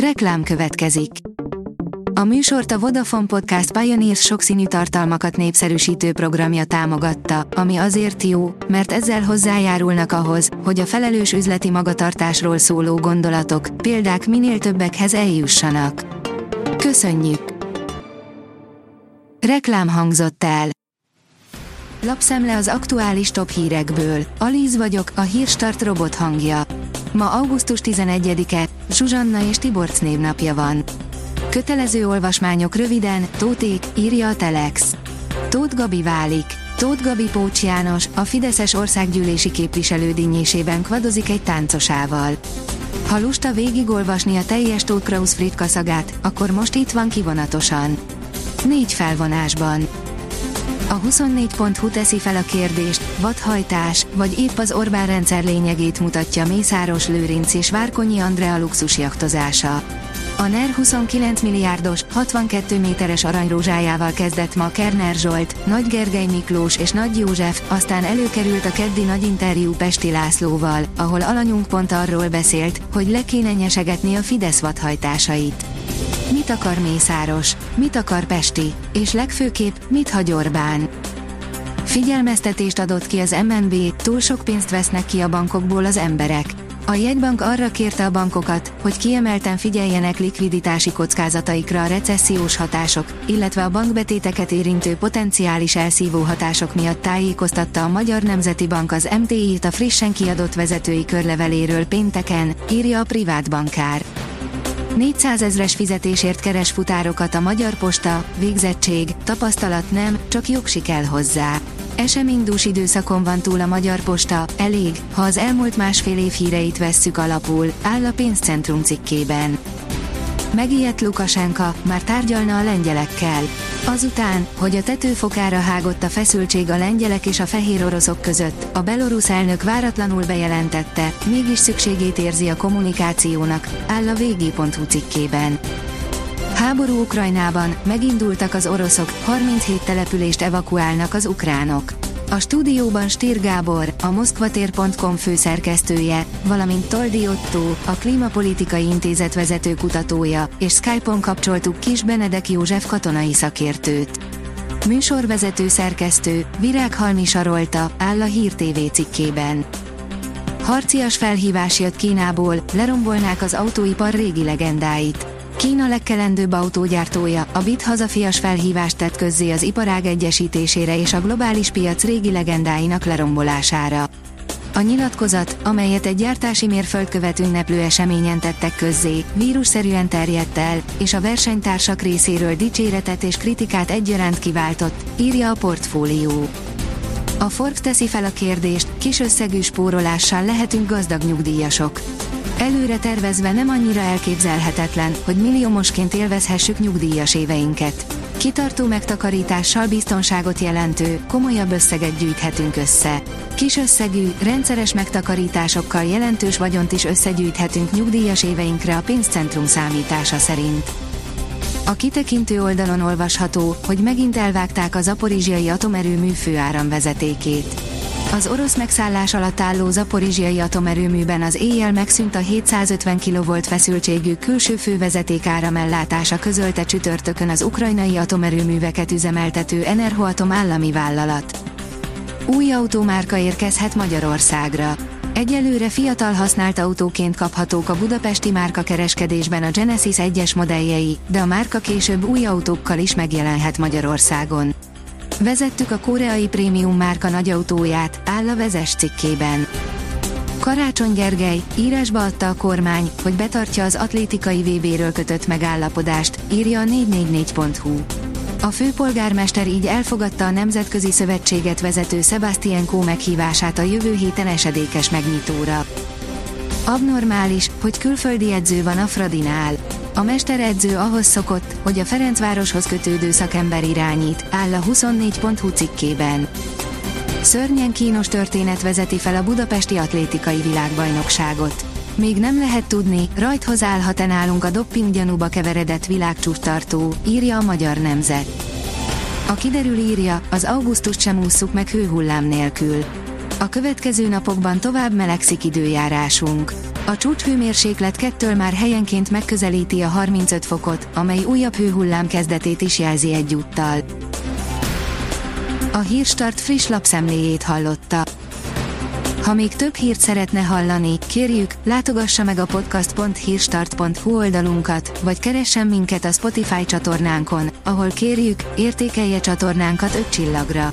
Reklám következik. A műsort a Vodafone Podcast Pioneers sokszínű tartalmakat népszerűsítő programja támogatta, ami azért jó, mert ezzel hozzájárulnak ahhoz, hogy a felelős üzleti magatartásról szóló gondolatok, példák minél többekhez eljussanak. Köszönjük! Reklám hangzott el. Lapszemle az aktuális top hírekből. Alíz vagyok, a hírstart robot hangja. Ma augusztus 11-e, Zsuzsanna és Tiborc névnapja van. Kötelező olvasmányok röviden, Tóték, írja a Telex. Tóth Gabi válik. Tóth Gabi Pócs János, a Fideszes országgyűlési képviselő dinnyésében kvadozik egy táncosával. Ha lusta végigolvasni a teljes Tóth Krausz Fritka szagát, akkor most itt van kivonatosan. Négy felvonásban. A 24.hu teszi fel a kérdést, vadhajtás, vagy épp az Orbán rendszer lényegét mutatja Mészáros Lőrinc és Várkonyi Andrea luxusjaktozása. A NER 29 milliárdos, 62 méteres aranyrózsájával kezdett ma Kerner Zsolt, Nagy Gergely Miklós és Nagy József, aztán előkerült a keddi nagy interjú Pesti Lászlóval, ahol alanyunk pont arról beszélt, hogy le kéne nyesegetni a Fidesz vadhajtásait. Mit akar Mészáros? Mit akar Pesti? És legfőképp, mit hagy Orbán? Figyelmeztetést adott ki az MNB, túl sok pénzt vesznek ki a bankokból az emberek. A jegybank arra kérte a bankokat, hogy kiemelten figyeljenek likviditási kockázataikra a recessziós hatások, illetve a bankbetéteket érintő potenciális elszívó hatások miatt tájékoztatta a Magyar Nemzeti Bank az MTI-t a frissen kiadott vezetői körleveléről pénteken, írja a privát bankár. 400 ezres fizetésért keres futárokat a Magyar Posta, végzettség, tapasztalat nem, csak jogsi kell hozzá. Eseménydús időszakon van túl a Magyar Posta, elég, ha az elmúlt másfél év híreit vesszük alapul, áll a pénzcentrum cikkében. Megijedt Lukasenka, már tárgyalna a lengyelekkel. Azután, hogy a tetőfokára hágott a feszültség a lengyelek és a fehér oroszok között, a belorusz elnök váratlanul bejelentette, mégis szükségét érzi a kommunikációnak, áll a vg.hu cikkében. Háború Ukrajnában, megindultak az oroszok, 37 települést evakuálnak az ukránok. A stúdióban Stír Gábor, a moszkvatér.com főszerkesztője, valamint Toldi Otto, a Klímapolitikai Intézet vezető kutatója, és Skype-on kapcsoltuk Kis Benedek József katonai szakértőt. Műsorvezető szerkesztő, Virághalmi Sarolta, áll a Hír TV cikkében. Harcias felhívás jött Kínából, lerombolnák az autóipar régi legendáit. Kína legkelendőbb autógyártója, a BIT hazafias felhívást tett közzé az iparág egyesítésére és a globális piac régi legendáinak lerombolására. A nyilatkozat, amelyet egy gyártási mérföldkövet ünneplő eseményen tettek közzé, vírusszerűen terjedt el, és a versenytársak részéről dicséretet és kritikát egyaránt kiváltott, írja a portfólió. A Forbes teszi fel a kérdést, kis összegű spórolással lehetünk gazdag nyugdíjasok. Előre tervezve nem annyira elképzelhetetlen, hogy milliómosként élvezhessük nyugdíjas éveinket. Kitartó megtakarítással biztonságot jelentő, komolyabb összeget gyűjthetünk össze. Kis összegű, rendszeres megtakarításokkal jelentős vagyont is összegyűjthetünk nyugdíjas éveinkre a pénzcentrum számítása szerint. A kitekintő oldalon olvasható, hogy megint elvágták az aporizsiai atomerőmű főáramvezetékét. Az orosz megszállás alatt álló zaporizsiai atomerőműben az éjjel megszűnt a 750 kV feszültségű külső fővezeték áramellátása közölte csütörtökön az ukrajnai atomerőműveket üzemeltető Enerhoatom állami vállalat. Új autómárka érkezhet Magyarországra. Egyelőre fiatal használt autóként kaphatók a budapesti márka kereskedésben a Genesis 1-es modelljei, de a márka később új autókkal is megjelenhet Magyarországon. Vezettük a koreai prémium márka nagyautóját, áll a vezes cikkében. Karácsony Gergely írásba adta a kormány, hogy betartja az atlétikai VB-ről kötött megállapodást, írja a 444.hu. A főpolgármester így elfogadta a Nemzetközi Szövetséget vezető Sebastian Kó meghívását a jövő héten esedékes megnyitóra. Abnormális, hogy külföldi edző van a Fradinál. A mesteredző ahhoz szokott, hogy a Ferencvároshoz kötődő szakember irányít, áll a 24.hu cikkében. Szörnyen kínos történet vezeti fel a budapesti atlétikai világbajnokságot. Még nem lehet tudni, rajthoz állhat-e nálunk a dopping gyanúba keveredett világcsúsztartó, írja a Magyar Nemzet. A kiderül írja, az augusztust sem ússzuk meg hőhullám nélkül. A következő napokban tovább melegszik időjárásunk. A csúcshőmérséklet kettől már helyenként megközelíti a 35 fokot, amely újabb hőhullám kezdetét is jelzi egyúttal. A Hírstart friss lapszemléjét hallotta. Ha még több hírt szeretne hallani, kérjük, látogassa meg a podcast.hírstart.hu oldalunkat, vagy keressen minket a Spotify csatornánkon, ahol kérjük, értékelje csatornánkat 5 csillagra.